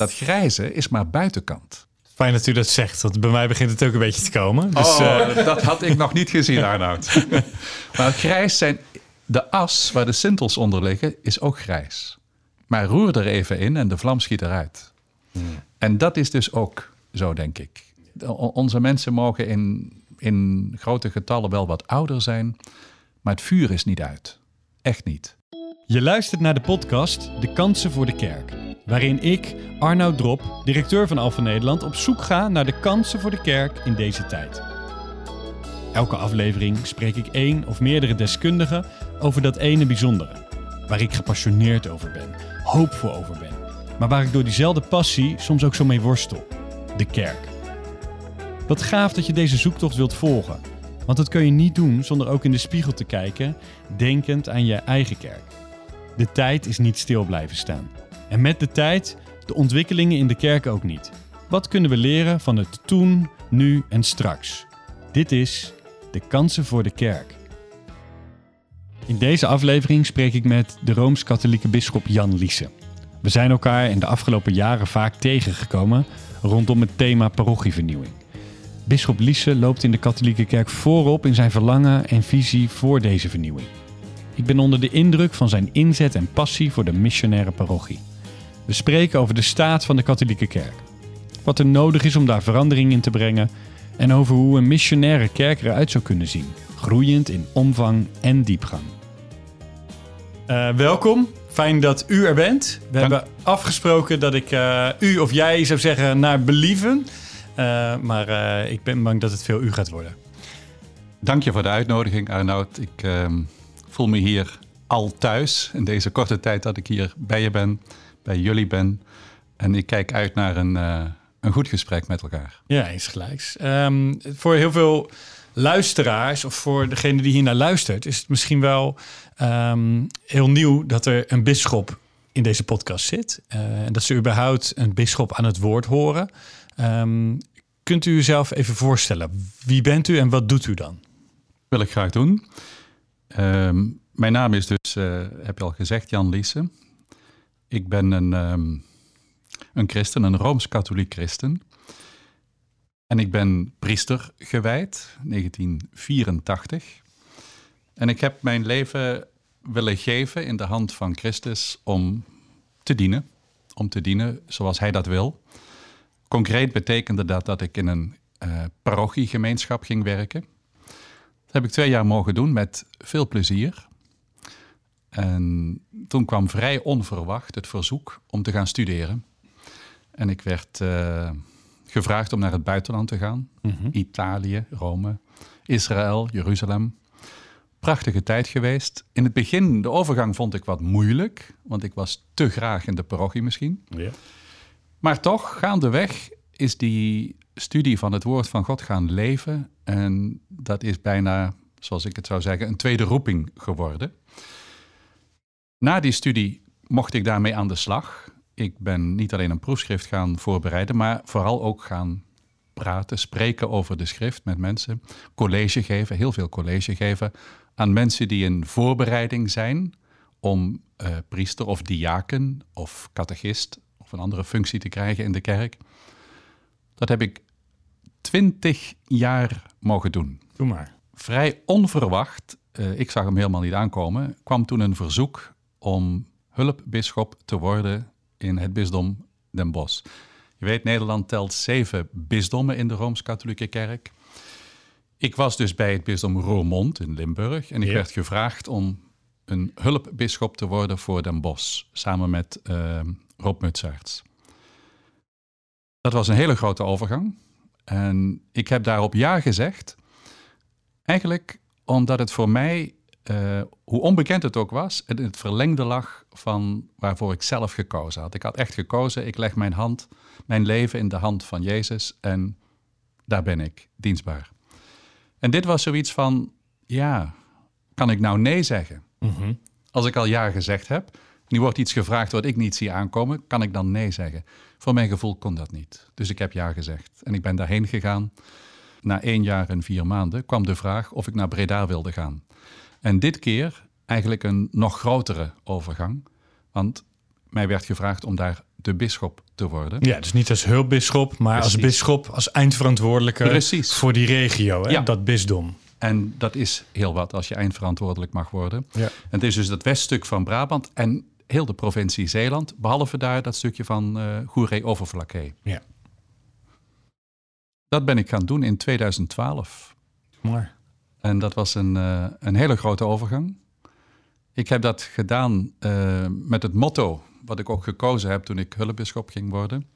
Dat grijze is maar buitenkant. Fijn dat u dat zegt, want bij mij begint het ook een beetje te komen. Dus, oh, eh, dat had ik nog niet gezien, Arnoud. maar grijs zijn... De as waar de sintels onder liggen, is ook grijs. Maar roer er even in en de vlam schiet eruit. En dat is dus ook zo, denk ik. Onze mensen mogen in, in grote getallen wel wat ouder zijn, maar het vuur is niet uit. Echt niet. Je luistert naar de podcast De Kansen voor de Kerk, waarin ik, Arnoud Drop, directeur van Alphen Nederland, op zoek ga naar de kansen voor de kerk in deze tijd. Elke aflevering spreek ik één of meerdere deskundigen over dat ene bijzondere, waar ik gepassioneerd over ben, hoopvol over ben, maar waar ik door diezelfde passie soms ook zo mee worstel: de kerk. Wat gaaf dat je deze zoektocht wilt volgen, want dat kun je niet doen zonder ook in de spiegel te kijken, denkend aan je eigen kerk. De tijd is niet stil blijven staan. En met de tijd de ontwikkelingen in de kerk ook niet. Wat kunnen we leren van het toen, nu en straks? Dit is de kansen voor de kerk. In deze aflevering spreek ik met de rooms-katholieke bisschop Jan Liese. We zijn elkaar in de afgelopen jaren vaak tegengekomen rondom het thema parochievernieuwing. Bisschop Liese loopt in de katholieke kerk voorop in zijn verlangen en visie voor deze vernieuwing. Ik ben onder de indruk van zijn inzet en passie voor de missionaire parochie. We spreken over de staat van de katholieke kerk. Wat er nodig is om daar verandering in te brengen. En over hoe een missionaire kerk eruit zou kunnen zien. Groeiend in omvang en diepgang. Eh, welkom. Fijn dat u er bent. We Dank. hebben afgesproken dat ik eh, u of jij zou zeggen naar believen. Eh, maar ik ben bang dat het veel u gaat worden. Dank je voor de uitnodiging, Arnoud. Ik ehm, voel me hier al thuis in deze korte tijd dat ik hier bij je ben, bij jullie ben. En ik kijk uit naar een, eh, een goed gesprek met elkaar. Ja, eens gelijks. Ehm, voor heel veel luisteraars, of voor degene die hier naar luistert, is het misschien wel ehm, heel nieuw dat er een bisschop in deze podcast zit. Eh, en dat ze überhaupt een bisschop aan het woord horen. Ehm, kunt u uzelf even voorstellen? Wie bent u en wat doet u dan? Wil ik graag doen. Mijn naam is dus, eh, heb je al gezegd, Jan Liese. Ik ben een, ehm, een christen, een rooms-katholiek christen. En ik ben priester gewijd, 1984. En ik heb mijn leven willen geven in de hand van Christus om te dienen. Om te dienen zoals hij dat wil. Concreet betekende dat dat ik in een eh parochiegemeenschap ging werken. Dat heb ik twee jaar mogen doen met veel plezier. En toen kwam vrij onverwacht het verzoek om te gaan studeren. En ik werd eh, gevraagd om naar het buitenland te gaan. Italië, Rome, Israël, Jeruzalem. Prachtige tijd geweest. In het begin, de overgang vond ik wat moeilijk, want ik was te graag in de parochie misschien. Ja. Maar toch, gaandeweg is die studie van het woord van God gaan leven. En dat is bijna, zoals ik het zou zeggen, een tweede roeping geworden. Na die studie mocht ik daarmee aan de slag. Ik ben niet alleen een proefschrift gaan voorbereiden, maar vooral ook gaan praten, spreken over de schrift met mensen. College geven, heel veel college geven aan mensen die in voorbereiding zijn om eh, priester of diaken of catechist of een andere functie te krijgen in de kerk. Dat heb ik twintig jaar mogen doen. Doe maar. Vrij onverwacht, eh, ik zag hem helemaal niet aankomen, kwam toen een verzoek om hulpbisschop te worden in het bisdom Den Bosch. Je weet, Nederland telt zeven bisdommen in de Rooms-Katholieke Kerk. Ik was dus bij het bisdom Roermond in Limburg en ik Ja. werd gevraagd om een hulpbisschop te worden voor Den Bosch, samen met eh, Rob Mutsaerts. Dat was een hele grote overgang en ik heb daarop ja gezegd. Eigenlijk omdat het voor mij, eh, hoe onbekend het ook was, in het verlengde lag van waarvoor ik zelf gekozen had. Ik had echt gekozen, ik leg mijn hand, mijn leven in de hand van Jezus en daar ben ik, dienstbaar. En dit was zoiets van, ja, kan ik nou nee zeggen? Als ik al ja gezegd heb, nu wordt iets gevraagd wat ik niet zie aankomen, kan ik dan nee zeggen? Voor mijn gevoel kon dat niet. Dus ik heb ja gezegd. En ik ben daarheen gegaan. Na één jaar en vier maanden kwam de vraag of ik naar Breda wilde gaan. En dit keer eigenlijk een nog grotere overgang. Want mij werd gevraagd om daar de bisschop te worden. Ja, dus niet als hulpbisschop, maar als bisschop, als eindverantwoordelijke Precies. voor die regio, hè? Ja. dat bisdom. En dat is heel wat als je eindverantwoordelijk mag worden. Ja. En het is dus dat weststuk van Brabant en heel de provincie Zeeland, behalve daar dat stukje van eh Goeree-Overflakkee. Ja. Dat ben ik gaan doen in 2012. Maar, En dat was een, eh, een hele grote overgang. Ik heb dat gedaan eh, met het motto, wat ik ook gekozen heb toen ik hulpbisschop ging worden.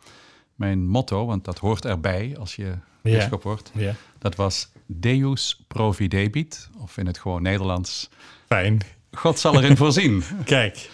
Mijn motto, want dat hoort erbij als je bisschop wordt, ja, dat was Deus providebit, of in het gewoon Nederlands, fijn. God zal erin voorzien. Kijk.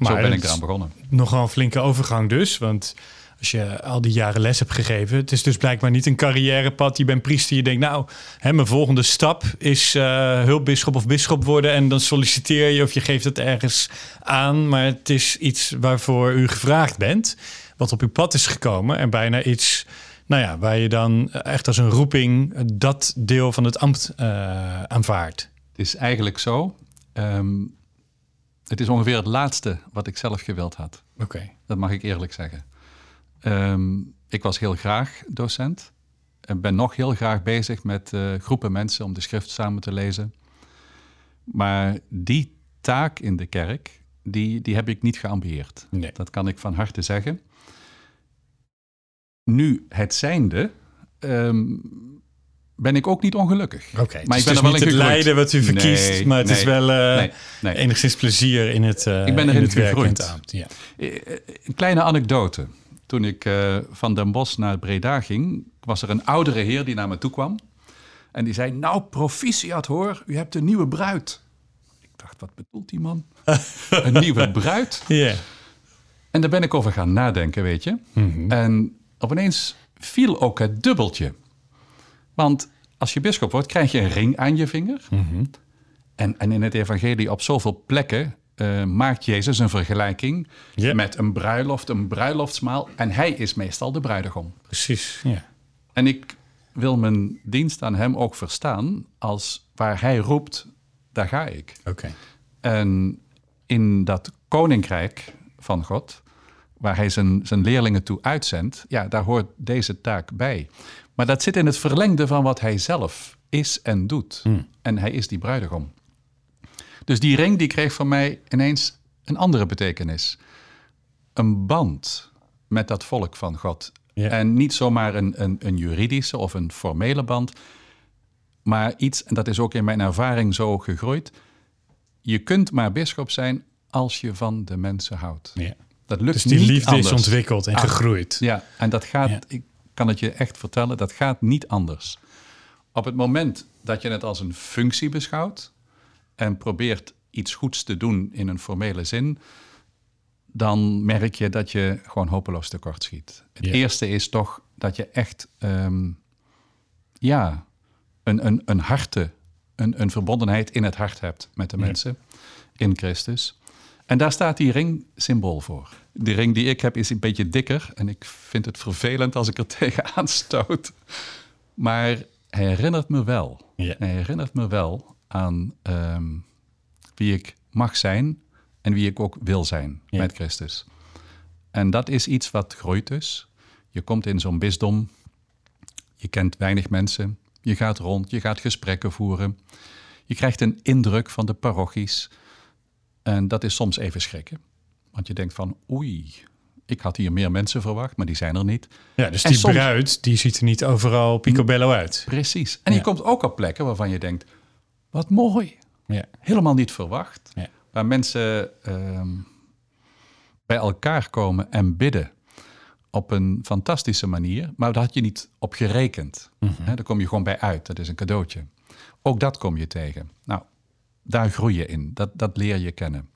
Zo ben ik eraan begonnen. Nogal een flinke overgang dus, want als je al die jaren les hebt gegeven, het is dus blijkbaar niet een carrièrepad. Je bent priester, je denkt nou, hè, mijn volgende stap is eh hulpbisschop of bisschop worden en dan solliciteer je of je geeft het ergens aan, maar het is iets waarvoor u gevraagd bent, wat op uw pad is gekomen en bijna iets, nou ja, waar je dan echt als een roeping dat deel van het ambt eh, aanvaardt. Het is eigenlijk zo. ehm, het is ongeveer het laatste wat ik zelf gewild had. Oké. Dat mag ik eerlijk zeggen. Ehm, ik was heel graag docent. En ben nog heel graag bezig met eh, groepen mensen om de schrift samen te lezen. Maar die taak in de kerk, die, die heb ik niet geambieerd. Nee. Dat kan ik van harte zeggen. Nu het zijnde, ehm, ben ik ook niet ongelukkig. Oké, Maar het ik ben dus er wel niet in het gegroeid. lijden wat u verkiest, Nee, maar het is wel eh, nee, enigszins plezier in het, eh Ik ben in erin het werk gegroeid. het ambt. Ja. Een kleine anekdote. Toen ik eh, van Den Bosch naar Breda ging, was er een oudere heer die naar me toe kwam. En die zei, nou proficiat hoor, u hebt een nieuwe bruid. Ik dacht, wat bedoelt die man? een nieuwe bruid? Ja. En daar ben ik over gaan nadenken, weet je. En opeens viel ook het dubbeltje. Want als je bischop wordt, krijg je een ring aan je vinger. En, en in het evangelie op zoveel plekken eh, maakt Jezus een vergelijking met een bruiloft, een bruiloftsmaal. En hij is meestal de bruidegom. Precies, ja. En ik wil mijn dienst aan hem ook verstaan als waar hij roept, daar ga ik. Oké. En in dat koninkrijk van God, waar hij zijn, zijn leerlingen toe uitzendt, ja, daar hoort deze taak bij. Maar dat zit in het verlengde van wat hij zelf is en doet. En hij is die bruidegom. Dus die ring die kreeg voor mij ineens een andere betekenis. Een band met dat volk van God. Ja. En niet zomaar een, een, een juridische of een formele band, maar iets, en dat is ook in mijn ervaring zo gegroeid, je kunt maar bisschop zijn als je van de mensen houdt. Ja. Dat lukt Dus die niet liefde anders. is ontwikkeld en Ah, gegroeid. Ja, en dat gaat, Ja. ik kan het je echt vertellen, dat gaat niet anders. Op het moment dat je het als een functie beschouwt en probeert iets goeds te doen in een formele zin, dan merk je dat je gewoon hopeloos tekort schiet. Het Ja. eerste is toch dat je echt, ehm, ja, een, een, een harte, een, een verbondenheid in het hart hebt met de Ja. mensen in Christus. En daar staat die ring symbool voor. De ring die ik heb is een beetje dikker en ik vind het vervelend als ik er tegenaan stoot. Maar hij herinnert me wel. Ja. Hij herinnert me wel aan ehm, wie ik mag zijn en wie ik ook wil zijn Ja. met Christus. En dat is iets wat groeit dus. Je komt in zo'n bisdom, je kent weinig mensen, je gaat rond, je gaat gesprekken voeren. Je krijgt een indruk van de parochies. En dat is soms even schrikken. Want je denkt van, oei, ik had hier meer mensen verwacht, maar die zijn er niet. Ja, dus En die soms- bruid, die ziet er niet overal picobello uit. Precies. En Ja. je komt ook op plekken waarvan je denkt, wat mooi. Ja. Helemaal niet verwacht. Ja. Waar mensen ehm, bij elkaar komen en bidden op een fantastische manier. Maar daar had je niet op gerekend. Hè, daar kom je gewoon bij uit. Dat is een cadeautje. Ook dat kom je tegen. Nou, daar groei je in. Dat, dat leer je kennen.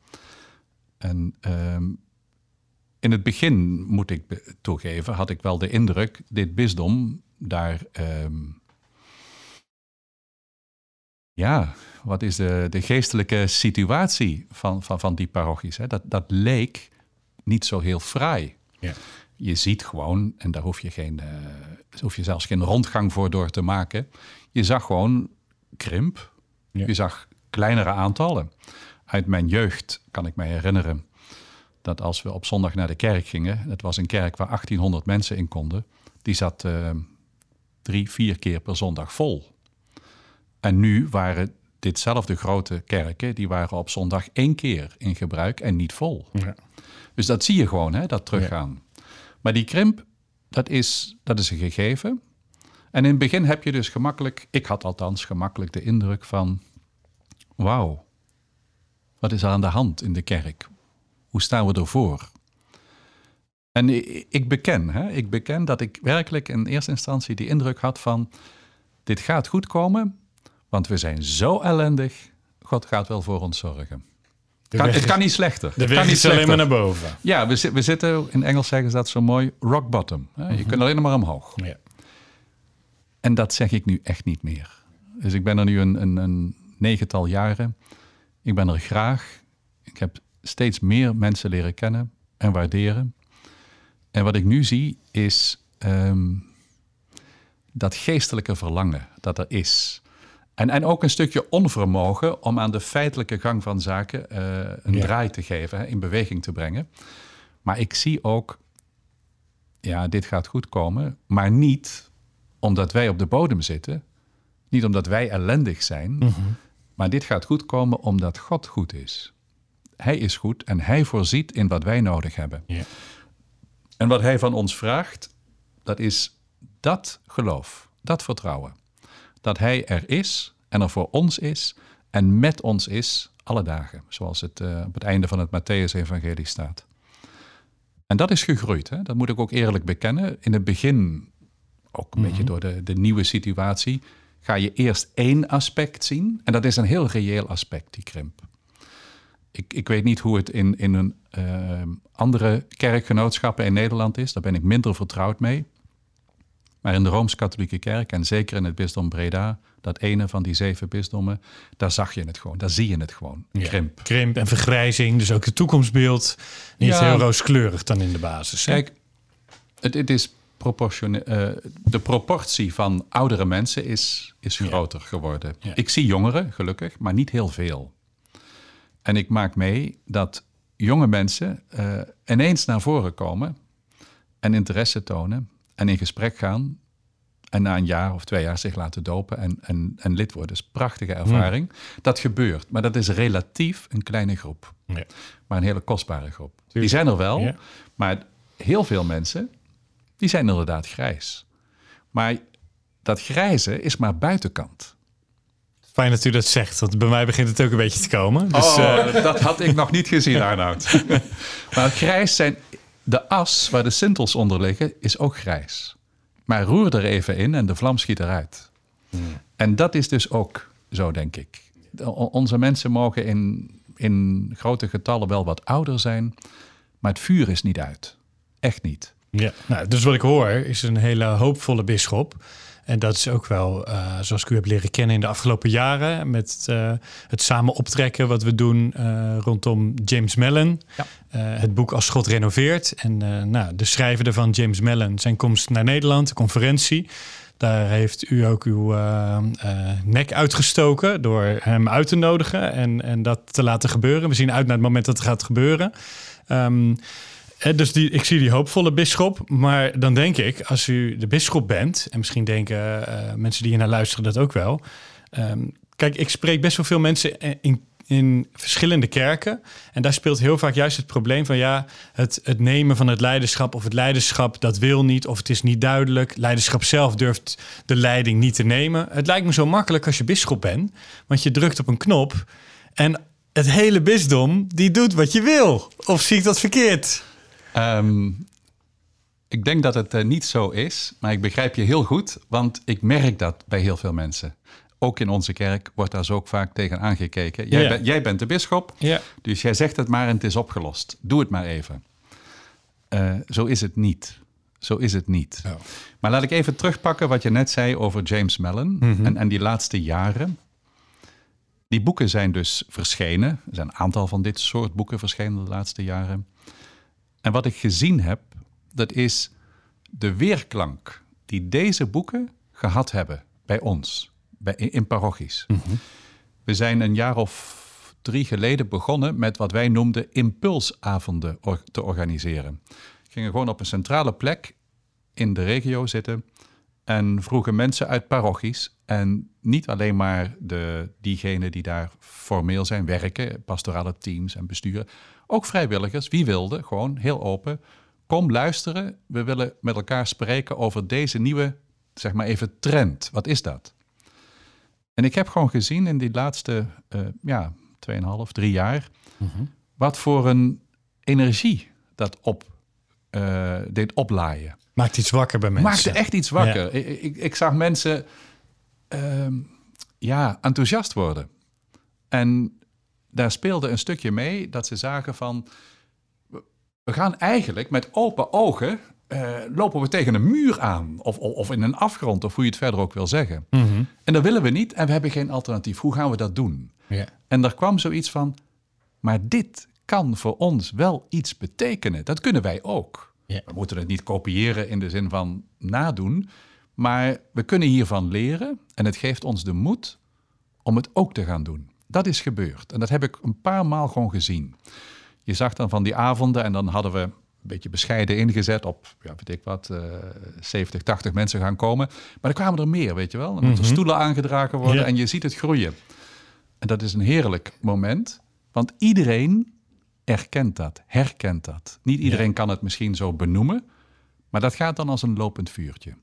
En ehm, in het begin, moet ik toegeven, had ik wel de indruk, dit bisdom, daar... ehm, ja, wat is de, de geestelijke situatie van, van, van die parochies? Hè? Dat, dat leek niet zo heel fraai. Ja. Je ziet gewoon, en daar hoef je, geen, eh, hoef je zelfs geen rondgang voor door te maken. Je zag gewoon krimp. Ja. Je zag kleinere aantallen. Uit mijn jeugd kan ik me herinneren dat als we op zondag naar de kerk gingen, het was een kerk waar 1800 mensen in konden, die zat uh, drie, vier keer per zondag vol. En nu waren ditzelfde grote kerken, die waren op zondag één keer in gebruik en niet vol. Ja. Dus dat zie je gewoon, hè, dat teruggaan. Maar die krimp, dat is, dat is een gegeven. En in het begin heb je dus gemakkelijk, ik had althans gemakkelijk de indruk van, wauw, wat is er aan de hand in de kerk? Hoe staan we ervoor? En ik beken, hè, ik beken dat ik werkelijk in eerste instantie die indruk had van, dit gaat goed komen, want we zijn zo ellendig, God gaat wel voor ons zorgen. Kan, het kan niet slechter. De het kan niet alleen maar naar boven. Ja, we, we, zitten, in Engels zeggen ze dat zo mooi, rock bottom. Hè? Je mhm. kunt alleen maar omhoog. Ja. En dat zeg ik nu echt niet meer. Dus ik ben er nu een, een, een negental jaren. Ik ben er graag. Ik heb steeds meer mensen leren kennen en waarderen. En wat ik nu zie is ehm, dat geestelijke verlangen dat er is. En, en ook een stukje onvermogen om aan de feitelijke gang van zaken uh, een draai te geven, in beweging te brengen. Maar ik zie ook, ja, dit gaat goed komen, maar niet omdat wij op de bodem zitten, niet omdat wij ellendig zijn, mhm. maar dit gaat goed komen omdat God goed is. Hij is goed en hij voorziet in wat wij nodig hebben. Ja. En wat hij van ons vraagt, dat is dat geloof, dat vertrouwen dat Hij er is en er voor ons is en met ons is alle dagen, zoals het uh, op het einde van het Matthäus-evangelie staat. En dat is gegroeid, hè? dat moet ik ook eerlijk bekennen. In het begin, ook een beetje mhm. door de, de nieuwe situatie, ga je eerst één aspect zien. En dat is een heel reëel aspect, die krimp. Ik, ik weet niet hoe het in, in een uh, andere kerkgenootschappen in Nederland is. Daar ben ik minder vertrouwd mee. Maar in de Rooms-Katholieke Kerk en zeker in het bisdom Breda, dat ene van die zeven bisdommen, daar zag je het gewoon, daar zie je het gewoon. Krimp. krimp en vergrijzing, dus ook het toekomstbeeld niet heel rooskleurig dan in de basis. Kijk, het, het is proportioneel. Uh, de proportie van oudere mensen is, is groter geworden. Ik zie jongeren, gelukkig, maar niet heel veel. En ik maak mee dat jonge mensen uh, ineens naar voren komen en interesse tonen en in gesprek gaan. En na een jaar of twee jaar zich laten dopen en, en, en lid worden. Dat is een prachtige ervaring. Dat gebeurt, maar dat is relatief een kleine groep. Ja. Maar een hele kostbare groep. Die zijn er wel, maar heel veel mensen, die zijn inderdaad grijs. Maar dat grijze is maar buitenkant. Fijn dat u dat zegt, want bij mij begint het ook een beetje te komen. Dus, oh, uh... dat had ik nog niet gezien, Arnoud. maar grijs zijn de as waar de sintels onder liggen is ook grijs. Maar roer er even in en de vlam schiet eruit. Hmm. En dat is dus ook zo, denk ik. onze mensen mogen in, in grote getallen wel wat ouder zijn, maar het vuur is niet uit. Echt niet. Ja, nou, dus wat ik hoor is een hele hoopvolle bisschop. En dat is ook wel, uh, zoals ik u heb leren kennen in de afgelopen jaren, met uh, het samen optrekken wat we doen uh, rondom James Mellon. Ja. het boek Als God renoveert. En nou, de schrijver ervan, James Mellon, zijn komst naar Nederland, de conferentie. Daar heeft u ook uw nek uitgestoken door hem uit te nodigen en, en dat te laten gebeuren. We zien uit naar het moment dat het gaat gebeuren. Um, dus die, ik zie die hoopvolle bisschop. Maar dan denk ik, als u de bisschop bent, en misschien denken uh, mensen die hier naar luisteren dat ook wel. Um, kijk, ik spreek best wel veel mensen in, in verschillende kerken. En daar speelt heel vaak juist het probleem van ja, het, het nemen van het leiderschap of het leiderschap dat wil niet of het is niet duidelijk. Leiderschap zelf durft de leiding niet te nemen. Het lijkt me zo makkelijk als je bisschop bent, want je drukt op een knop en het hele bisdom die doet wat je wil. Of zie ik dat verkeerd? Ehm, ik denk dat het uh, niet zo is, maar ik begrijp je heel goed, want ik merk dat bij heel veel mensen. Ook in onze kerk wordt daar zo ook vaak tegen aangekeken. Jij, jij bent de bisschop, ja. dus jij zegt het maar en het is opgelost. Doe het maar even. Uh, zo is het niet. Zo is het niet. Oh. Maar laat ik even terugpakken wat je net zei over James Mellon mhm. en, en die laatste jaren. Die boeken zijn dus verschenen. Er zijn een aantal van dit soort boeken verschenen de laatste jaren. En wat ik gezien heb, dat is de weerklank die deze boeken gehad hebben bij ons, bij, in parochies. Mhm. We zijn een jaar of drie geleden begonnen met wat wij noemden impulsavonden or- te organiseren. Gingen gewoon op een centrale plek in de regio zitten en vroegen mensen uit parochies en niet alleen maar de, diegenen die daar formeel zijn werken, pastorale teams en besturen, ook vrijwilligers, wie wilde, gewoon heel open. Kom luisteren, we willen met elkaar spreken over deze nieuwe, zeg maar even, trend. Wat is dat? En ik heb gewoon gezien in die laatste, uh, ja, 2,5, 3 jaar, wat voor een energie dat op uh, deed oplaaien. Maakt iets wakker bij mensen. Maakte echt iets wakker. Ja. Ik, ik, ik, zag mensen uh, ja, enthousiast worden. En daar speelde een stukje mee dat ze zagen van... we gaan eigenlijk met open ogen... Uh, lopen we tegen een muur aan of, of, in een afgrond, of hoe je het verder ook wil zeggen. Mm -hmm. En dat willen we niet en we hebben geen alternatief. Hoe gaan we dat doen? En er kwam zoiets van, maar dit kan voor ons wel iets betekenen. Dat kunnen wij ook. We moeten het niet kopiëren in de zin van nadoen, maar we kunnen hiervan leren en het geeft ons de moed om het ook te gaan doen. Dat is gebeurd en dat heb ik een paar maal gewoon gezien. Je zag dan van die avonden en dan hadden we een beetje bescheiden ingezet op, ja, weet ik wat, uh, 70, 80 mensen gaan komen. Maar er kwamen er meer, weet je wel. Dan moeten Mhm. stoelen aangedragen worden Ja. en je ziet het groeien. En dat is een heerlijk moment, want iedereen erkent dat, herkent dat. Niet iedereen kan het misschien zo benoemen, maar dat gaat dan als een lopend vuurtje.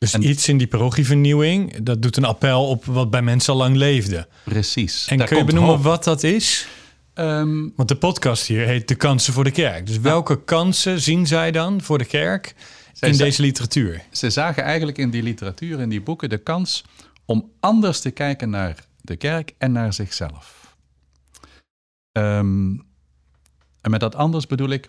Dus En- iets in die parochievernieuwing, dat doet een appel op wat bij mensen al lang leefde. Precies. En Daar kun je benoemen hoop. wat dat is? Ehm, Want de podcast hier heet De Kansen voor de Kerk. Dus welke kansen zien zij dan voor de kerk in deze literatuur? ze zagen eigenlijk in die literatuur, in die boeken, de kans om anders te kijken naar de kerk en naar zichzelf. Ehm, en met dat anders bedoel ik.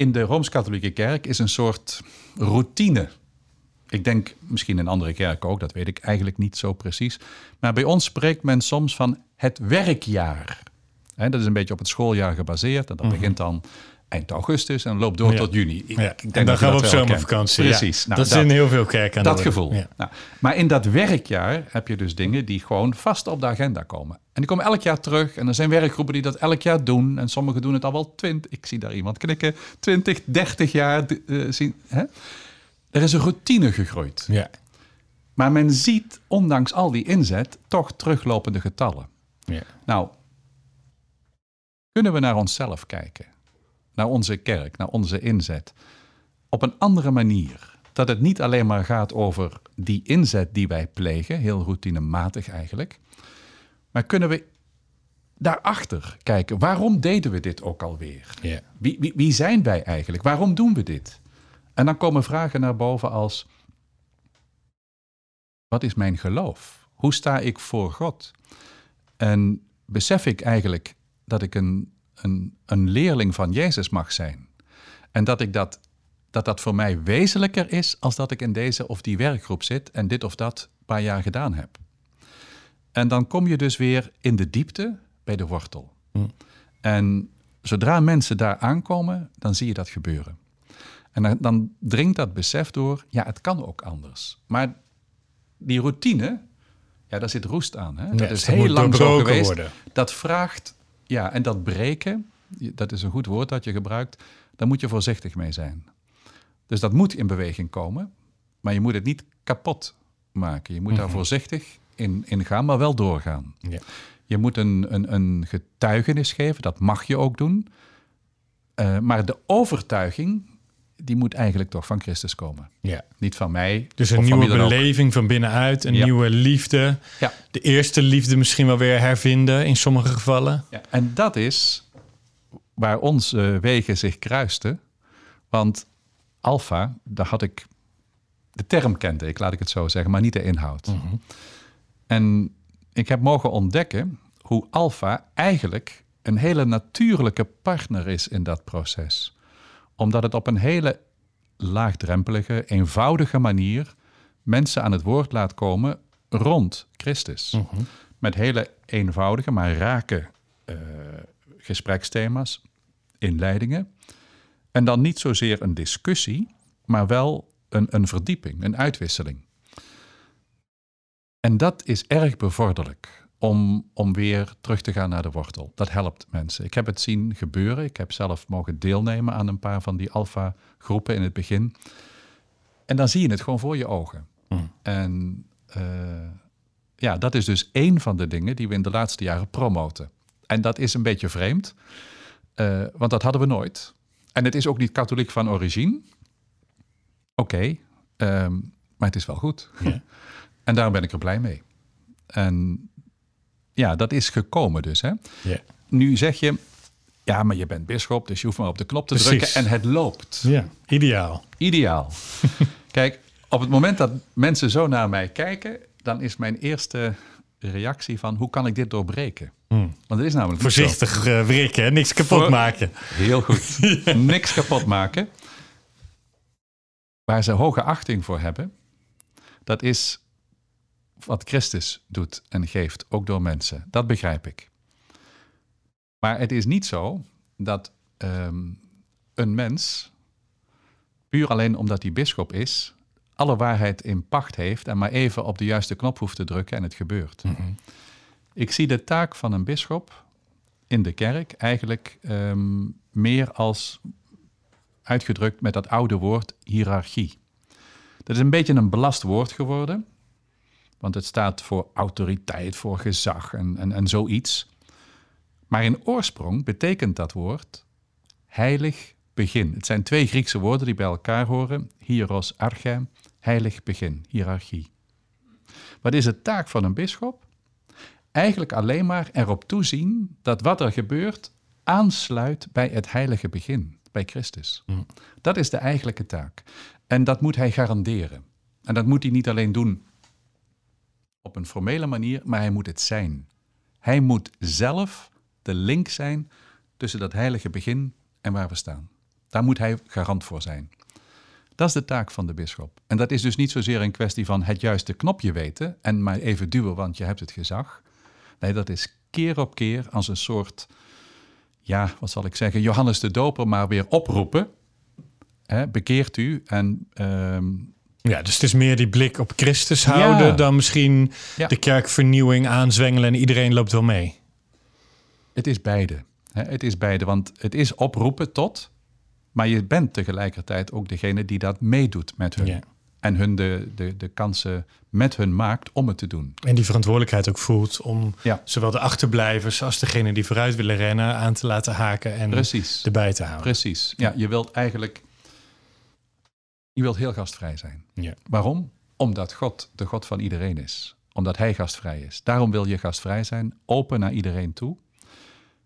In de Rooms-Katholieke Kerk is een soort routine. Ik denk misschien in andere kerken ook, dat weet ik eigenlijk niet zo precies. Maar bij ons spreekt men soms van het werkjaar. Dat is een beetje op het schooljaar gebaseerd. En dat begint dan eind augustus en loopt door Mhm. Ja. tot juni. Ik- Ja. denk En dat dan gaan we op dat zomervakantie. Precies. Ja. Nou, dat is in heel veel kerken aan dat gevoel. Ja. Nou, maar in dat werkjaar heb je dus dingen die gewoon vast op de agenda komen. En die komen elk jaar terug. En er zijn werkgroepen die dat elk jaar doen. En sommigen doen het al wel twintig. Ik zie daar iemand knikken. 20, 30 jaar. eh, zien, hè? Er is een routine gegroeid. Ja. Maar men ziet, ondanks al die inzet, toch teruglopende getallen. Ja. Nou, kunnen we naar onszelf kijken? Naar onze kerk, naar onze inzet. Op een andere manier. Dat het niet alleen maar gaat over die inzet die wij plegen, heel routinematig eigenlijk. Maar kunnen we daarachter kijken, waarom deden we dit ook alweer? Ja. Wie, wie, wie zijn wij eigenlijk? Waarom doen we dit? En dan komen vragen naar boven als: wat is mijn geloof? Hoe sta ik voor God? En besef ik eigenlijk dat ik een, een, een leerling van Jezus mag zijn? En dat, ik dat, dat dat voor mij wezenlijker is als dat ik in deze of die werkgroep zit en dit of dat een paar jaar gedaan heb. En dan kom je dus weer in de diepte bij de wortel. Hm. En zodra mensen daar aankomen, dan zie je dat gebeuren. En dan, dan dringt dat besef door, ja, het kan ook anders. Maar die routine, ja, daar zit roest aan. Hè? dat is dat heel lang zo geweest. worden. Dat vraagt, ja, en dat breken, dat is een goed woord dat je gebruikt, daar moet je voorzichtig mee zijn. Dus dat moet in beweging komen, maar je moet het niet kapot maken. Je moet daar voorzichtig in, in gaan, maar wel doorgaan. Ja. Je moet een, een, een getuigenis geven, dat mag je ook doen. Eh, maar de overtuiging, die moet eigenlijk toch van Christus komen. Ja. Niet van mij. Dus een nieuwe ook. beleving van binnenuit, een Ja. nieuwe liefde. Ja. De eerste liefde misschien wel weer hervinden in sommige gevallen. Ja, en dat is waar onze wegen zich kruisten. Want alfa, daar had ik... De term kende ik, laat ik het zo zeggen, maar niet de inhoud. En ik heb mogen ontdekken hoe alfa eigenlijk een hele natuurlijke partner is in dat proces. Omdat het op een hele laagdrempelige, eenvoudige manier mensen aan het woord laat komen rond Christus. Met hele eenvoudige, maar rake eh, gespreksthema's, inleidingen. En dan niet zozeer een discussie, maar wel een, een verdieping, een uitwisseling. En dat is erg bevorderlijk. om, om weer terug te gaan naar de wortel. Dat helpt mensen. Ik heb het zien gebeuren. Ik heb zelf mogen deelnemen aan een paar van die alfa-groepen in het begin. En dan zie je het gewoon voor je ogen. Mm. En eh, ja, dat is dus één van de dingen die we in de laatste jaren promoten. En dat is een beetje vreemd, eh, want dat hadden we nooit. En het is ook niet katholiek van origine. Oké, ehm, maar het is wel goed. Ja. en daar ben ik er blij mee. En ja, dat is gekomen dus. Hè? Nu zeg je, ja, maar je bent bisschop, dus je hoeft maar op de knop te Precies. drukken en het loopt. ja, ideaal. Ideaal. Kijk, op het moment dat mensen zo naar mij kijken, dan is mijn eerste reactie van hoe kan ik dit doorbreken? Mm. Want het is namelijk. Voorzichtig eh wrikken, hè? niks kapot Voor- maken. Heel goed. Niks kapot maken. Waar ze hoge achting voor hebben, dat is wat Christus doet en geeft, ook door mensen. Dat begrijp ik. Maar het is niet zo dat ehm, een mens, puur alleen omdat hij bisschop is, alle waarheid in pacht heeft en maar even op de juiste knop hoeft te drukken en het gebeurt. Ik zie de taak van een bisschop in de kerk eigenlijk ehm, meer als uitgedrukt met dat oude woord hiërarchie. Dat is een beetje een belast woord geworden, want het staat voor autoriteit, voor gezag en, en, en zoiets. Maar in oorsprong betekent dat woord heilig begin. Het zijn twee Griekse woorden die bij elkaar horen, hieros arche, heilig begin, hiërarchie. Wat is de taak van een bisschop? eigenlijk alleen maar erop toezien dat wat er gebeurt aansluit bij het heilige begin, bij Christus. Dat is de eigenlijke taak. En dat moet hij garanderen. En dat moet hij niet alleen doen op een formele manier, maar hij moet het zijn. Hij moet zelf de link zijn tussen dat heilige begin en waar we staan. Daar moet hij garant voor zijn. Dat is de taak van de bisschop. En dat is dus niet zozeer een kwestie van het juiste knopje weten en maar even duwen, want je hebt het gezag. Nee, dat is keer op keer als een soort, ja, wat zal ik zeggen, Johannes de Doper maar weer oproepen. Bekeert u en ehm, Ja, dus het is meer die blik op Christus houden Ja. dan misschien Ja. de kerkvernieuwing aanzwengelen en iedereen loopt wel mee. het is beide. Hè, het is beide, want het is oproepen tot, maar je bent tegelijkertijd ook degene die dat meedoet met hun. Ja. En hun de, de, de kansen met hun maakt om het te doen. En die verantwoordelijkheid ook voelt om Ja. zowel de achterblijvers als degene die vooruit willen rennen aan te laten haken en Precies. erbij te houden. Precies. Ja, je wilt eigenlijk. Je wilt heel gastvrij zijn. Ja. Waarom? Omdat God de God van iedereen is. Omdat Hij gastvrij is. Daarom wil je gastvrij zijn, open naar iedereen toe.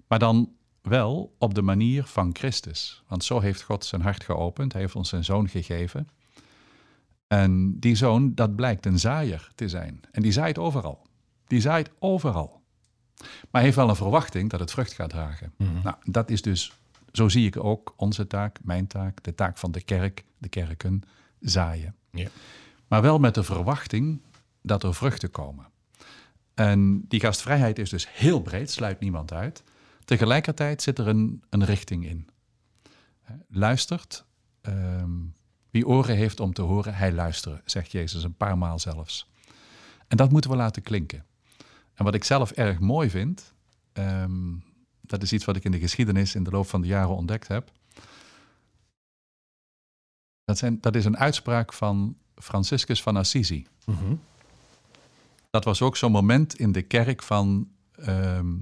Maar dan wel op de manier van Christus. Want zo heeft God zijn hart geopend. Hij heeft ons zijn zoon gegeven. En die zoon, dat blijkt een zaaier te zijn. En die zaait overal. Die zaait overal. Maar hij heeft wel een verwachting dat het vrucht gaat dragen. Nou, dat is dus, zo zie ik ook onze taak, mijn taak, de taak van de kerk, de kerken, zaaien. Ja. Maar wel met de verwachting dat er vruchten komen. En die gastvrijheid is dus heel breed, sluit niemand uit. Tegelijkertijd zit er een, een richting in. Luistert. ehm, wie oren heeft om te horen, hij luisteren, zegt Jezus een paar maal zelfs. En dat moeten we laten klinken. En wat ik zelf erg mooi vind, ehm, dat is iets wat ik in de geschiedenis in de loop van de jaren ontdekt heb. Dat, zijn, dat is een uitspraak van Franciscus van Assisi. Mhm. Dat was ook zo'n moment in de kerk van ehm,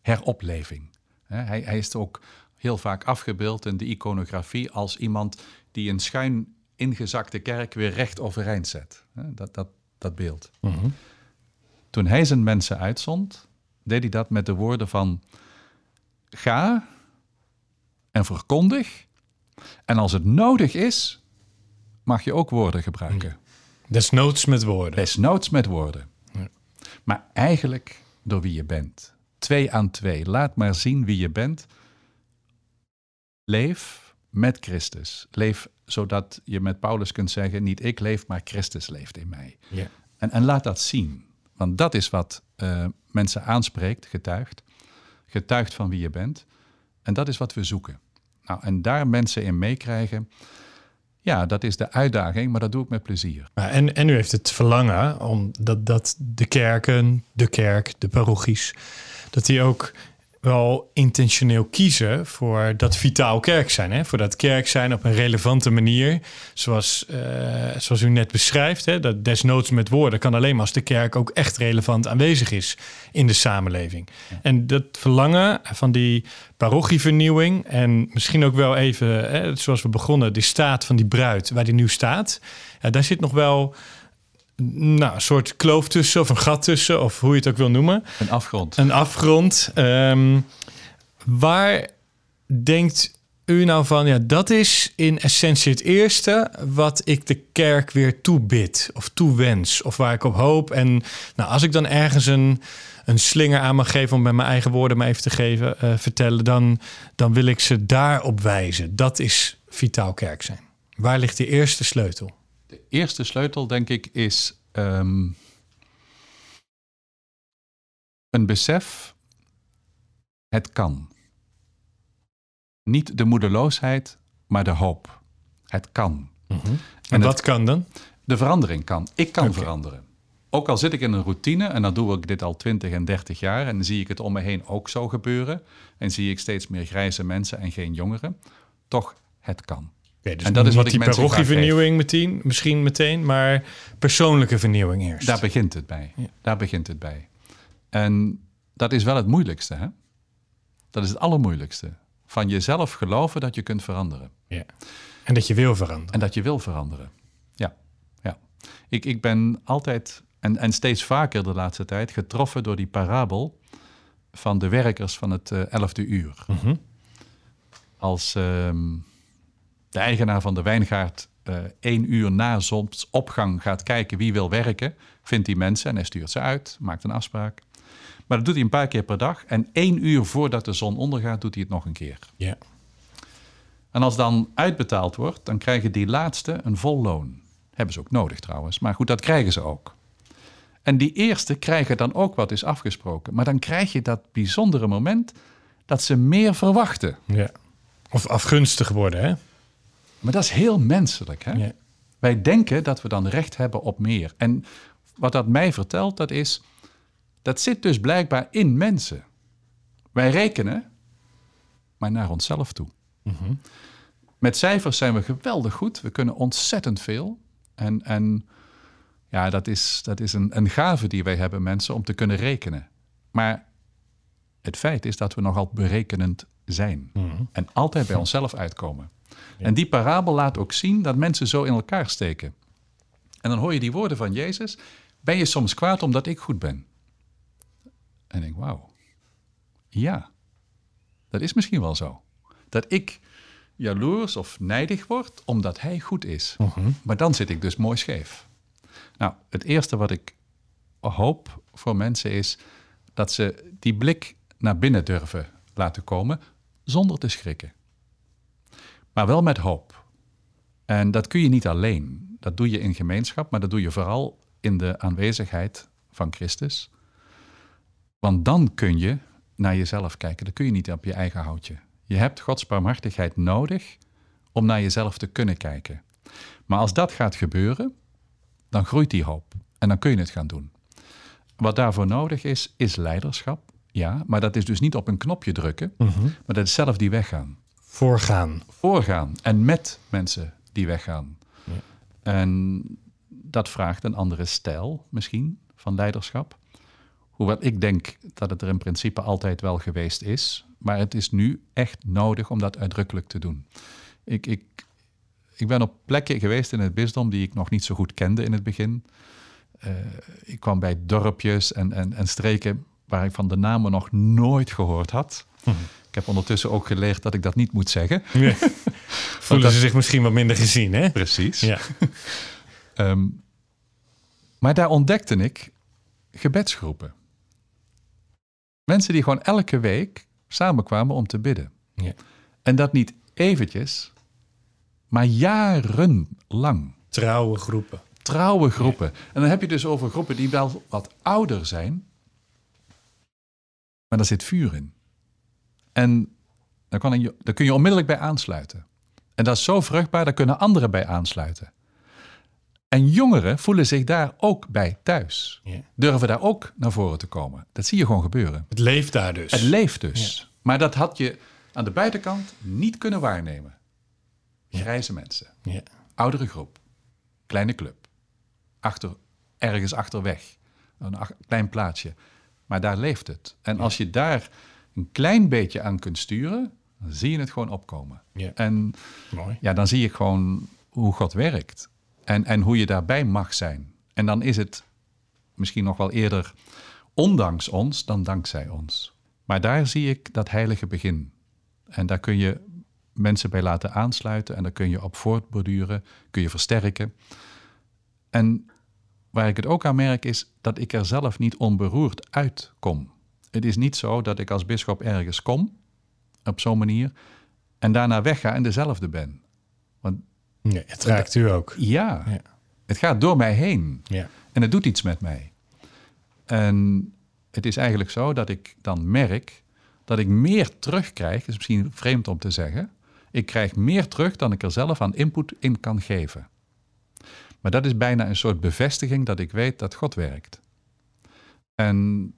heropleving. Hij, hij is ook heel vaak afgebeeld in de iconografie als iemand die een schuin ingezakte kerk weer recht overeind zet. Dat, dat, dat beeld. Mhm. Toen hij zijn mensen uitzond, deed hij dat met de woorden van ga en verkondig. En als het nodig is, mag je ook woorden gebruiken. Desnoods met woorden. Desnoods met woorden. Ja. Maar eigenlijk door wie je bent. Twee aan twee. Laat maar zien wie je bent. Leef met Christus. Leef zodat je met Paulus kunt zeggen: niet ik leef, maar Christus leeft in mij. Ja. En, en laat dat zien. Want dat is wat eh, mensen aanspreekt, getuigt. Getuigt van wie je bent. En dat is wat we zoeken. Nou, en daar mensen in meekrijgen. Ja, dat is de uitdaging, maar dat doe ik met plezier. En, en u heeft het verlangen om dat, dat de kerken, de kerk, de parochies, dat die ook wel intentioneel kiezen voor dat vitaal kerk zijn. Hè? Voor dat kerk zijn op een relevante manier. Zoals, eh, zoals u net beschrijft. Hè? Dat desnoods met woorden kan alleen maar als de kerk ook echt relevant aanwezig is in de samenleving. En dat verlangen van die parochievernieuwing en misschien ook wel even, hè, zoals we begonnen, de staat van die bruid, waar die nu staat. Ja, daar zit nog wel nou, een soort kloof tussen of een gat tussen, of hoe je het ook wil noemen. Een afgrond. Een afgrond. Ehm, waar denkt u nou van, ja, dat is in essentie het eerste wat ik de kerk weer toebid of toewens, of waar ik op hoop. En nou, als ik dan ergens een, een slinger aan mag geven, om met mijn eigen woorden maar even te geven, eh, vertellen, dan, dan wil ik ze daarop wijzen. Dat is vitaal kerk zijn. Waar ligt de eerste sleutel? De eerste sleutel, denk ik, is ehm, een besef. Het kan. Niet de moedeloosheid, maar de hoop. Het kan. En, wat kan dan? De verandering kan. Ik kan veranderen. Ook al zit ik in een routine, en dan doe ik dit al 20 en 30 jaar, en dan zie ik het om me heen ook zo gebeuren, en zie ik steeds meer grijze mensen en geen jongeren, toch, het kan. Dus En dat is wat ik mensen parochievernieuwing meteen, misschien meteen, maar persoonlijke vernieuwing eerst. Daar begint het bij. Ja. Daar begint het bij. En dat is wel het moeilijkste, hè? Dat is het allermoeilijkste. Van jezelf geloven dat je kunt veranderen. ja. En dat je wil veranderen. En dat je wil veranderen. Ja, ja. Ik, ik ben altijd, en, en steeds vaker de laatste tijd, getroffen door die parabel van de werkers van het eh, elfde uur. Mhm. Als ehm, de eigenaar van de wijngaard eh, één uur na zonsopgang gaat kijken wie wil werken, vindt die mensen en hij stuurt ze uit, maakt een afspraak. Maar dat doet hij een paar keer per dag. En één uur voordat de zon ondergaat, doet hij het nog een keer. Ja. En als dan uitbetaald wordt, dan krijgen die laatste een vol loon. Hebben ze ook nodig trouwens, maar goed, dat krijgen ze ook. En die eerste krijgen dan ook wat is afgesproken. Maar dan krijg je dat bijzondere moment dat ze meer verwachten. ja. Of afgunstig worden, hè? Maar dat is heel menselijk. Hè? Ja. Wij denken dat we dan recht hebben op meer. En wat dat mij vertelt, dat is... dat zit dus blijkbaar in mensen. Wij rekenen, maar naar onszelf toe. Met cijfers zijn we geweldig goed. We kunnen ontzettend veel. En, en ja, dat is, dat is een, een gave die wij hebben, mensen, om te kunnen rekenen. Maar het feit is dat we nogal berekenend zijn. En altijd bij onszelf uitkomen. En die parabel laat ook zien dat mensen zo in elkaar steken. En dan hoor je die woorden van Jezus. Ben je soms kwaad omdat ik goed ben? En ik denk, wauw. Ja, dat is misschien wel zo. Dat ik jaloers of nijdig word omdat hij goed is. Maar dan zit ik dus mooi scheef. Nou, het eerste wat ik hoop voor mensen is dat ze die blik naar binnen durven laten komen zonder te schrikken. Maar wel met hoop. En dat kun je niet alleen. Dat doe je in gemeenschap, maar dat doe je vooral in de aanwezigheid van Christus. Want dan kun je naar jezelf kijken. Dat kun je niet op je eigen houtje. Je hebt Gods barmhartigheid nodig om naar jezelf te kunnen kijken. Maar als dat gaat gebeuren, dan groeit die hoop. En dan kun je het gaan doen. Wat daarvoor nodig is, is leiderschap. Ja, maar dat is dus niet op een knopje drukken, maar dat is zelf die weggaan. Voorgaan. Voorgaan en met mensen die weggaan. En dat vraagt een andere stijl misschien van leiderschap. Hoewel ik denk dat het er in principe altijd wel geweest is. Maar het is nu echt nodig om dat uitdrukkelijk te doen. Ik, ik, ik ben op plekken geweest in het bisdom die ik nog niet zo goed kende in het begin. Eh, ik kwam bij dorpjes en, en, en streken waar ik van de namen nog nooit gehoord had. Ik heb ondertussen ook geleerd dat ik dat niet moet zeggen. Ja. Voelen dat- ze zich misschien wat minder gezien, hè? Precies. Ja. Ehm, maar daar ontdekte ik gebedsgroepen. Mensen die gewoon elke week samenkwamen om te bidden. Ja. En dat niet eventjes, maar jarenlang. Trouwe groepen. Trouwe groepen. En dan heb je dus over groepen die wel wat ouder zijn, maar daar zit vuur in. En daar, kan je, daar kun je onmiddellijk bij aansluiten. En dat is zo vruchtbaar, daar kunnen anderen bij aansluiten. En jongeren voelen zich daar ook bij thuis. Ja. Durven daar ook naar voren te komen. Dat zie je gewoon gebeuren. Het leeft daar dus. Het leeft dus. Maar dat had je aan de buitenkant niet kunnen waarnemen. Grijze mensen, oudere groep, kleine club, achter, ergens achterweg, een ach- klein plaatsje. Maar daar leeft het. En als je daar een klein beetje aan kunt sturen, dan zie je het gewoon opkomen. Ja. En Mooi. ja, dan zie je gewoon hoe God werkt. En, en hoe je daarbij mag zijn. En dan is het misschien nog wel eerder ondanks ons dan dankzij ons. Maar daar zie ik dat heilige begin. En daar kun je mensen bij laten aansluiten en daar kun je op voortborduren, kun je versterken. En waar ik het ook aan merk is dat ik er zelf niet onberoerd uitkom. Het is niet zo dat ik als bischop ergens kom, op zo'n manier, en daarna wegga en dezelfde ben. Want Ja, het raakt u ook. ja, Ja. het gaat door mij heen. Ja. En het doet iets met mij. En het is eigenlijk zo dat ik dan merk dat ik meer terugkrijg. is misschien vreemd om te zeggen. Ik krijg meer terug dan ik er zelf aan input in kan geven. Maar dat is bijna een soort bevestiging dat ik weet dat God werkt. En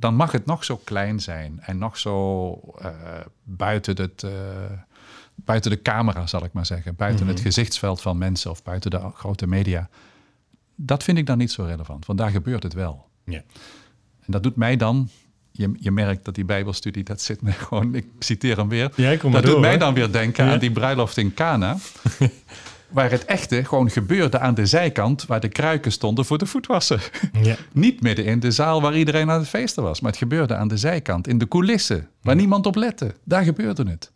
dan mag het nog zo klein zijn en nog zo eh, buiten, het, eh, buiten de camera, zal ik maar zeggen. Buiten het gezichtsveld van mensen of buiten de grote media. Dat vind ik dan niet zo relevant, want daar gebeurt het wel. Ja. En dat doet mij dan, je, je merkt dat die Bijbelstudie, dat zit me gewoon, ik citeer hem weer. Ja, dat doet door, mij hoor. dan weer denken Ja. aan die bruiloft in Cana. waar het echte gewoon gebeurde aan de zijkant, waar de kruiken stonden voor de voetwassen. Ja. Niet midden in de zaal waar iedereen aan het feesten was, maar het gebeurde aan de zijkant, in de coulissen, waar niemand op lette. Daar gebeurde het.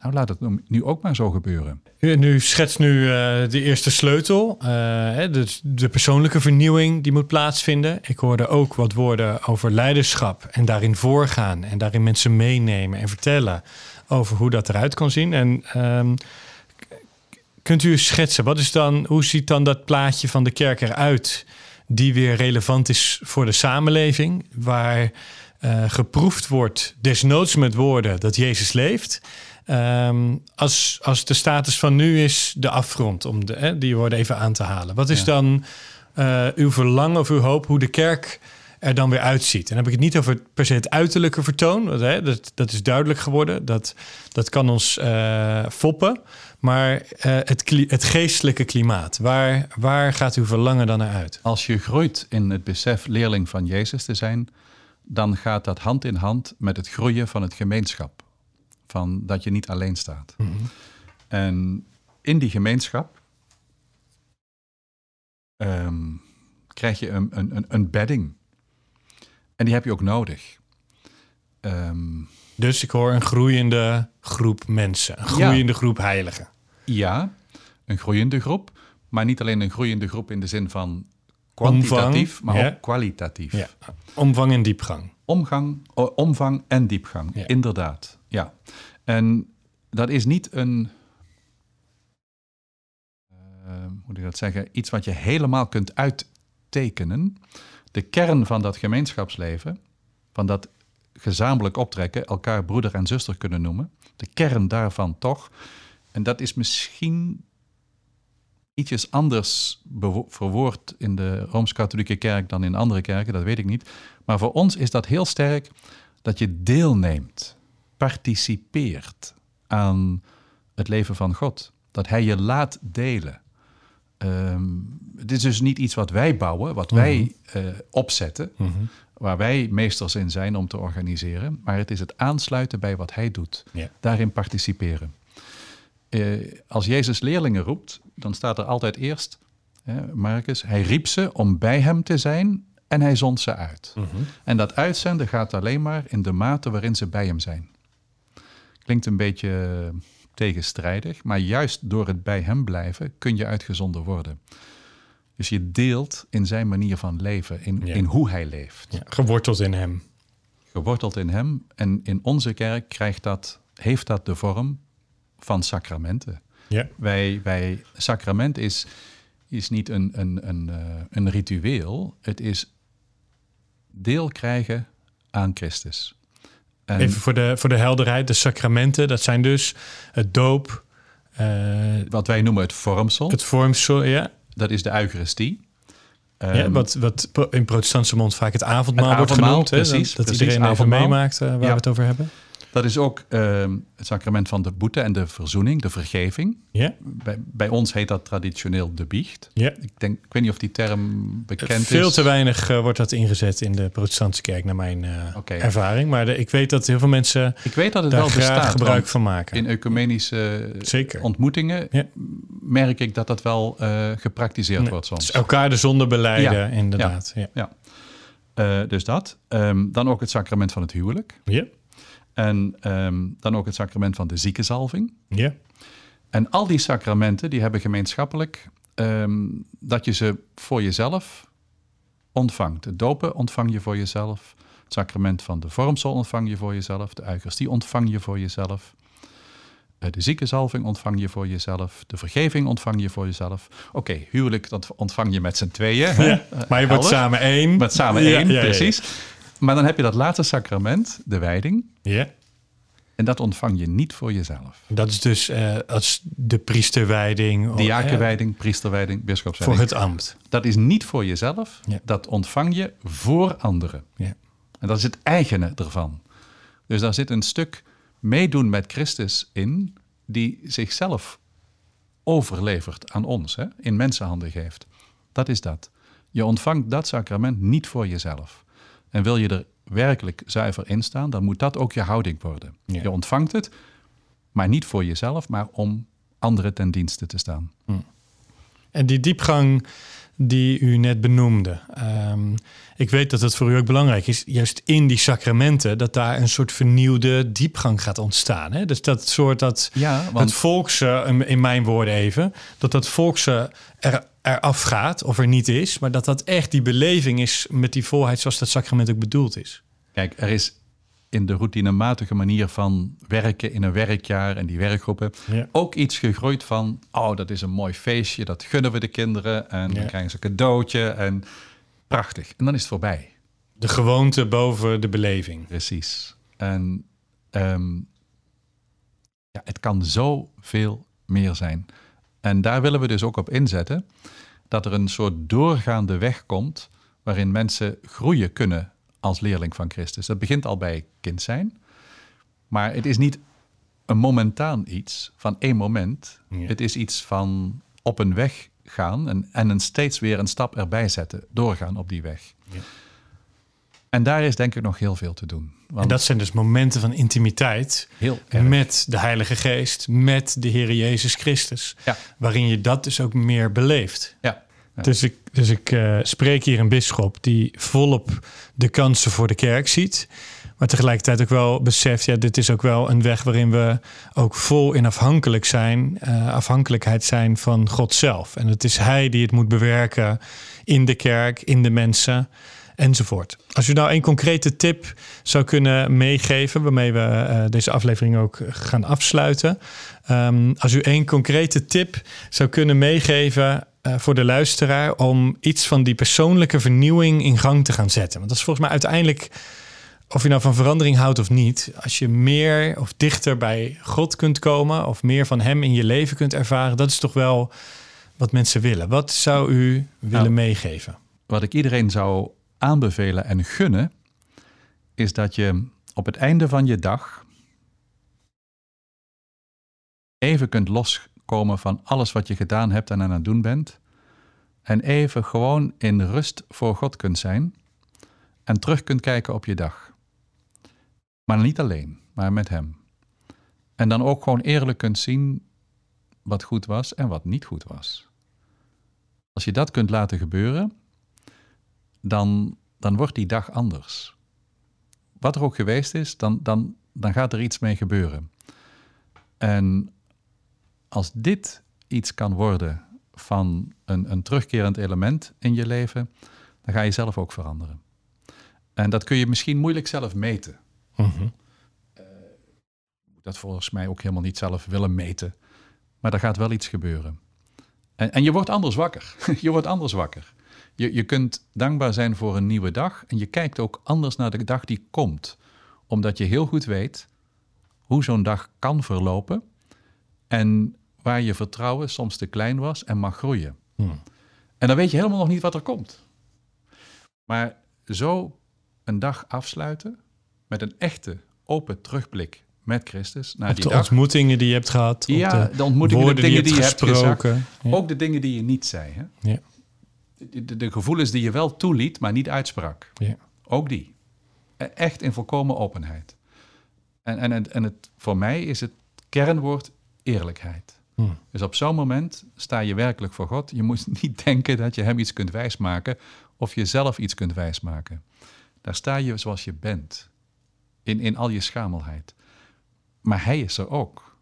Nou, laat het nu ook maar zo gebeuren. U, nu schetst nu eh, de eerste sleutel. eh, hè, de, de persoonlijke vernieuwing die moet plaatsvinden. Ik hoorde ook wat woorden over leiderschap en daarin voorgaan en daarin mensen meenemen en vertellen over hoe dat eruit kan zien. En ehm, kunt u schetsen, wat is dan, hoe ziet dan dat plaatje van de kerk eruit die weer relevant is voor de samenleving, waar eh, geproefd wordt, desnoods met woorden, dat Jezus leeft. Ehm, als, als de status van nu is de afgrond, om de, hè, die woorden even aan te halen. Wat is Ja. dan eh, uw verlangen of uw hoop hoe de kerk er dan weer uitziet? En dan heb ik het niet over per se het uiterlijke vertoon. want, hè, dat, dat is duidelijk geworden. Dat, dat kan ons eh, foppen. Maar eh, het, het geestelijke klimaat, waar, waar gaat uw verlangen dan naar uit? Als je groeit in het besef leerling van Jezus te zijn, dan gaat dat hand in hand met het groeien van het gemeenschap. Van dat je niet alleen staat. En in die gemeenschap ehm, krijg je een, een, een, een bedding. En die heb je ook nodig. Ehm, Dus ik hoor een groeiende groep mensen, een groeiende groep heiligen. Ja, een groeiende groep. Maar niet alleen een groeiende groep in de zin van kwantitatief, Omvang, maar ook kwalitatief. Omvang en diepgang. Omgang, omvang en diepgang, inderdaad. Ja. En dat is niet een, eh, hoe moet ik dat zeggen, iets wat je helemaal kunt uittekenen. De kern van dat gemeenschapsleven, van dat gezamenlijk optrekken, elkaar broeder en zuster kunnen noemen, de kern daarvan toch. En dat is misschien ietsjes anders verwoord in de Rooms-Katholieke Kerk dan in andere kerken, dat weet ik niet. Maar voor ons is dat heel sterk dat je deelneemt, participeert aan het leven van God. Dat Hij je laat delen. Ehm, het is dus niet iets wat wij bouwen, wat wij eh, opzetten, waar wij meesters in zijn om te organiseren, maar het is het aansluiten bij wat Hij doet, daarin participeren. Eh, als Jezus leerlingen roept, dan staat er altijd eerst, hè, Marcus, hij riep ze om bij hem te zijn en hij zond ze uit. En dat uitzenden gaat alleen maar in de mate waarin ze bij hem zijn. Klinkt een beetje tegenstrijdig, maar juist door het bij hem blijven kun je uitgezonden worden. Dus je deelt in zijn manier van leven, in, Ja. in hoe hij leeft. Ja, geworteld in hem. Geworteld in hem. En in onze kerk krijgt dat, heeft dat de vorm van sacramenten. Ja. Wij, wij, sacrament is, is niet een, een, een, eh, een ritueel. Het is deel krijgen aan Christus. En Even voor de, voor de helderheid, de sacramenten, dat zijn dus het doop, Eh, Wat wij noemen het vormsel. het vormsel, ja. Dat is de Eucharistie. ja Ehm, wat, wat in protestantse mond vaak het avondmaal, Het wordt genoemd. hè, precies, dat dat precies, iedereen even avondmaal. meemaakt eh, waar Ja. we het over hebben. Dat is ook ehm, het sacrament van de boete en de verzoening, de vergeving. Ja, Bij, bij ons heet dat traditioneel de biecht. ja. Ik, denk, ik weet niet of die term bekend Veel is. te weinig eh, wordt dat ingezet in de protestantse kerk, naar mijn eh, ervaring. Maar de- ik weet dat heel veel mensen Ik weet dat het daar wel graag bestaat. gebruik van maken. In ecumenische Zeker. ontmoetingen Ja. merk ik dat dat wel eh, gepraktiseerd Nee, wordt soms. Dus elkaar de zonde beleiden, Ja, inderdaad. Ja. Ja. Eh, dus dat. Ehm, dan ook het sacrament van het huwelijk. Ja. En ehm, dan ook het sacrament van de ziekenzalving. Ja. En al die sacramenten die hebben gemeenschappelijk ehm, dat je ze voor jezelf ontvangt. Het dopen ontvang je voor jezelf. Het sacrament van de vormsel ontvang je voor jezelf. De eucharistie ontvang je voor jezelf. Eh, De ziekenzalving ontvang je voor jezelf. De vergeving ontvang je voor jezelf. Oké, huwelijk dat ontvang je met z'n tweeën. Ja, Maar je wordt samen één. Met samen Ja, één, ja. precies. Maar dan heb je dat laatste sacrament, de wijding. Ja. En dat ontvang je niet voor jezelf. Dat is dus eh, als de priesterwijding. Diakenwijding, priesterwijding, bischopswijding. Voor het ambt. Dat is niet voor jezelf, Ja. dat ontvang je voor anderen. Ja. En dat is het eigene ervan. Dus daar zit een stuk meedoen met Christus in, die zichzelf overlevert aan ons, hè, in mensenhanden geeft. Dat is dat. Je ontvangt dat sacrament niet voor jezelf. En wil je er werkelijk zuiver in staan, dan moet dat ook je houding worden. Ja. Je ontvangt het, maar niet voor jezelf, maar om anderen ten dienste te staan. En die diepgang die u net benoemde. ehm, ik weet dat het voor u ook belangrijk is, juist in die sacramenten, dat daar een soort vernieuwde diepgang gaat ontstaan. Hè? Dus dat soort dat Ja, want het volkse, in- in mijn woorden even, dat dat volkse er, eraf gaat of er niet is, maar dat dat echt die beleving is met die volheid zoals dat sacrament ook bedoeld is. Kijk, er is in de routinematige manier van werken in een werkjaar en die werkgroepen Ja. ook iets gegroeid van, oh, dat is een mooi feestje, dat gunnen we de kinderen en Ja. dan krijgen ze een cadeautje en prachtig. En dan is het voorbij. De gewoonte boven de beleving. Precies. En ehm, ja, het kan zoveel meer zijn. En daar willen we dus ook op inzetten, dat er een soort doorgaande weg komt waarin mensen groeien kunnen als leerling van Christus. Dat begint al bij kind zijn, maar het is niet een momentaan iets van één moment. Ja. Het is iets van op een weg gaan en, en een steeds weer een stap erbij zetten, doorgaan op die weg. Ja. En daar is denk ik nog heel veel te doen. Want En dat zijn dus momenten van intimiteit heel erg. met de Heilige Geest, met de Heer Jezus Christus. Ja. Waarin je dat dus ook meer beleeft. Ja. Ja. Dus ik, dus ik eh, spreek hier een bisschop die volop de kansen voor de kerk ziet. Maar tegelijkertijd ook wel beseft, ja, dit is ook wel een weg waarin we ook vol in afhankelijk zijn, eh, afhankelijkheid zijn van God zelf. En het is Hij die het moet bewerken in de kerk, in de mensen enzovoort. Als u nou een concrete tip zou kunnen meegeven, waarmee we eh, deze aflevering ook gaan afsluiten. Ehm, als u een concrete tip zou kunnen meegeven eh, voor de luisteraar om iets van die persoonlijke vernieuwing in gang te gaan zetten. Want dat is volgens mij uiteindelijk, of je nou van verandering houdt of niet, als je meer of dichter bij God kunt komen of meer van Hem in je leven kunt ervaren, dat is toch wel wat mensen willen. Wat zou u willen Nou, meegeven? Wat ik iedereen zou aanbevelen en gunnen, is dat je op het einde van je dag even kunt loskomen van alles wat je gedaan hebt en aan het doen bent. En even gewoon in rust voor God kunt zijn en terug kunt kijken op je dag. Maar niet alleen, maar met Hem. En dan ook gewoon eerlijk kunt zien wat goed was en wat niet goed was. Als je dat kunt laten gebeuren, dan, dan wordt die dag anders. Wat er ook geweest is, dan, dan, dan gaat er iets mee gebeuren. En als dit iets kan worden van een, een terugkerend element in je leven, dan ga je zelf ook veranderen. En dat kun je misschien moeilijk zelf meten. Mhm. Dat volgens mij ook helemaal niet zelf willen meten. Maar er gaat wel iets gebeuren. En, en je wordt anders wakker. je wordt anders wakker. Je, je kunt dankbaar zijn voor een nieuwe dag. En je kijkt ook anders naar de dag die komt. Omdat je heel goed weet hoe zo'n dag kan verlopen. En waar je vertrouwen soms te klein was en mag groeien. Hmm. En dan weet je helemaal nog niet wat er komt. Maar zo een dag afsluiten met een echte open terugblik met Christus naar Op die de dag. ontmoetingen die je hebt gehad. op Ja, de de ontmoetingen, de dingen die je, hebt gesproken. Ja. Ook de dingen die je niet zei. Hè? Ja. De, de- de gevoelens die je wel toeliet, maar niet uitsprak. Ja. Ook die. E- Echt in volkomen openheid. En, en, en, en het, voor mij is het kernwoord eerlijkheid. Hmm. Dus op zo'n moment sta je werkelijk voor God. Je moet niet denken dat je hem iets kunt wijsmaken of jezelf iets kunt wijsmaken. Daar sta je zoals je bent, in, in al je schamelheid. Maar hij is er ook,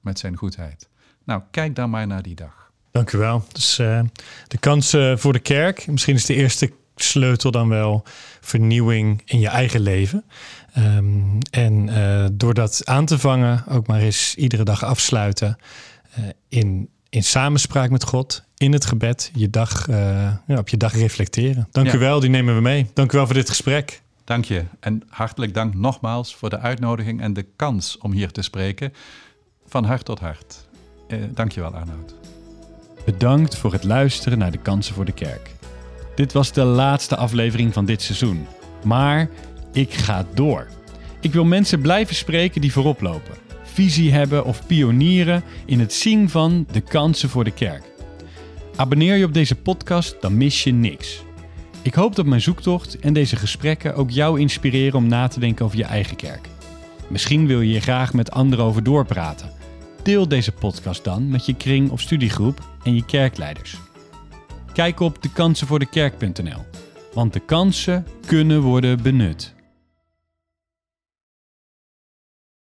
met zijn goedheid. Nou, kijk dan maar naar die dag. Dank u wel. Dus eh, de kansen voor de kerk. Misschien is de eerste sleutel dan wel vernieuwing in je eigen leven. Ehm, en eh, door dat aan te vangen, ook maar eens iedere dag afsluiten eh, in, in samenspraak met God, in het gebed, je dag, eh, ja, op je dag reflecteren. Dank Ja. u wel, die nemen we mee. Dank u wel voor dit gesprek. Dank je en hartelijk dank nogmaals voor de uitnodiging en de kans om hier te spreken. Van hart tot hart. Eh, dank je wel, Arnoud. Bedankt voor het luisteren naar de Kansen voor de Kerk. Dit was de laatste aflevering van dit seizoen. Maar ik ga door. Ik wil mensen blijven spreken die voorop lopen, visie hebben of pionieren in het zien van de kansen voor de kerk. Abonneer je op deze podcast, dan mis je niks. Ik hoop dat mijn zoektocht en deze gesprekken ook jou inspireren om na te denken over je eigen kerk. Misschien wil je hier graag met anderen over doorpraten. Deel deze podcast dan met je kring of studiegroep en je kerkleiders. Kijk op dekansenvoordekerk.nl, want de kansen kunnen worden benut.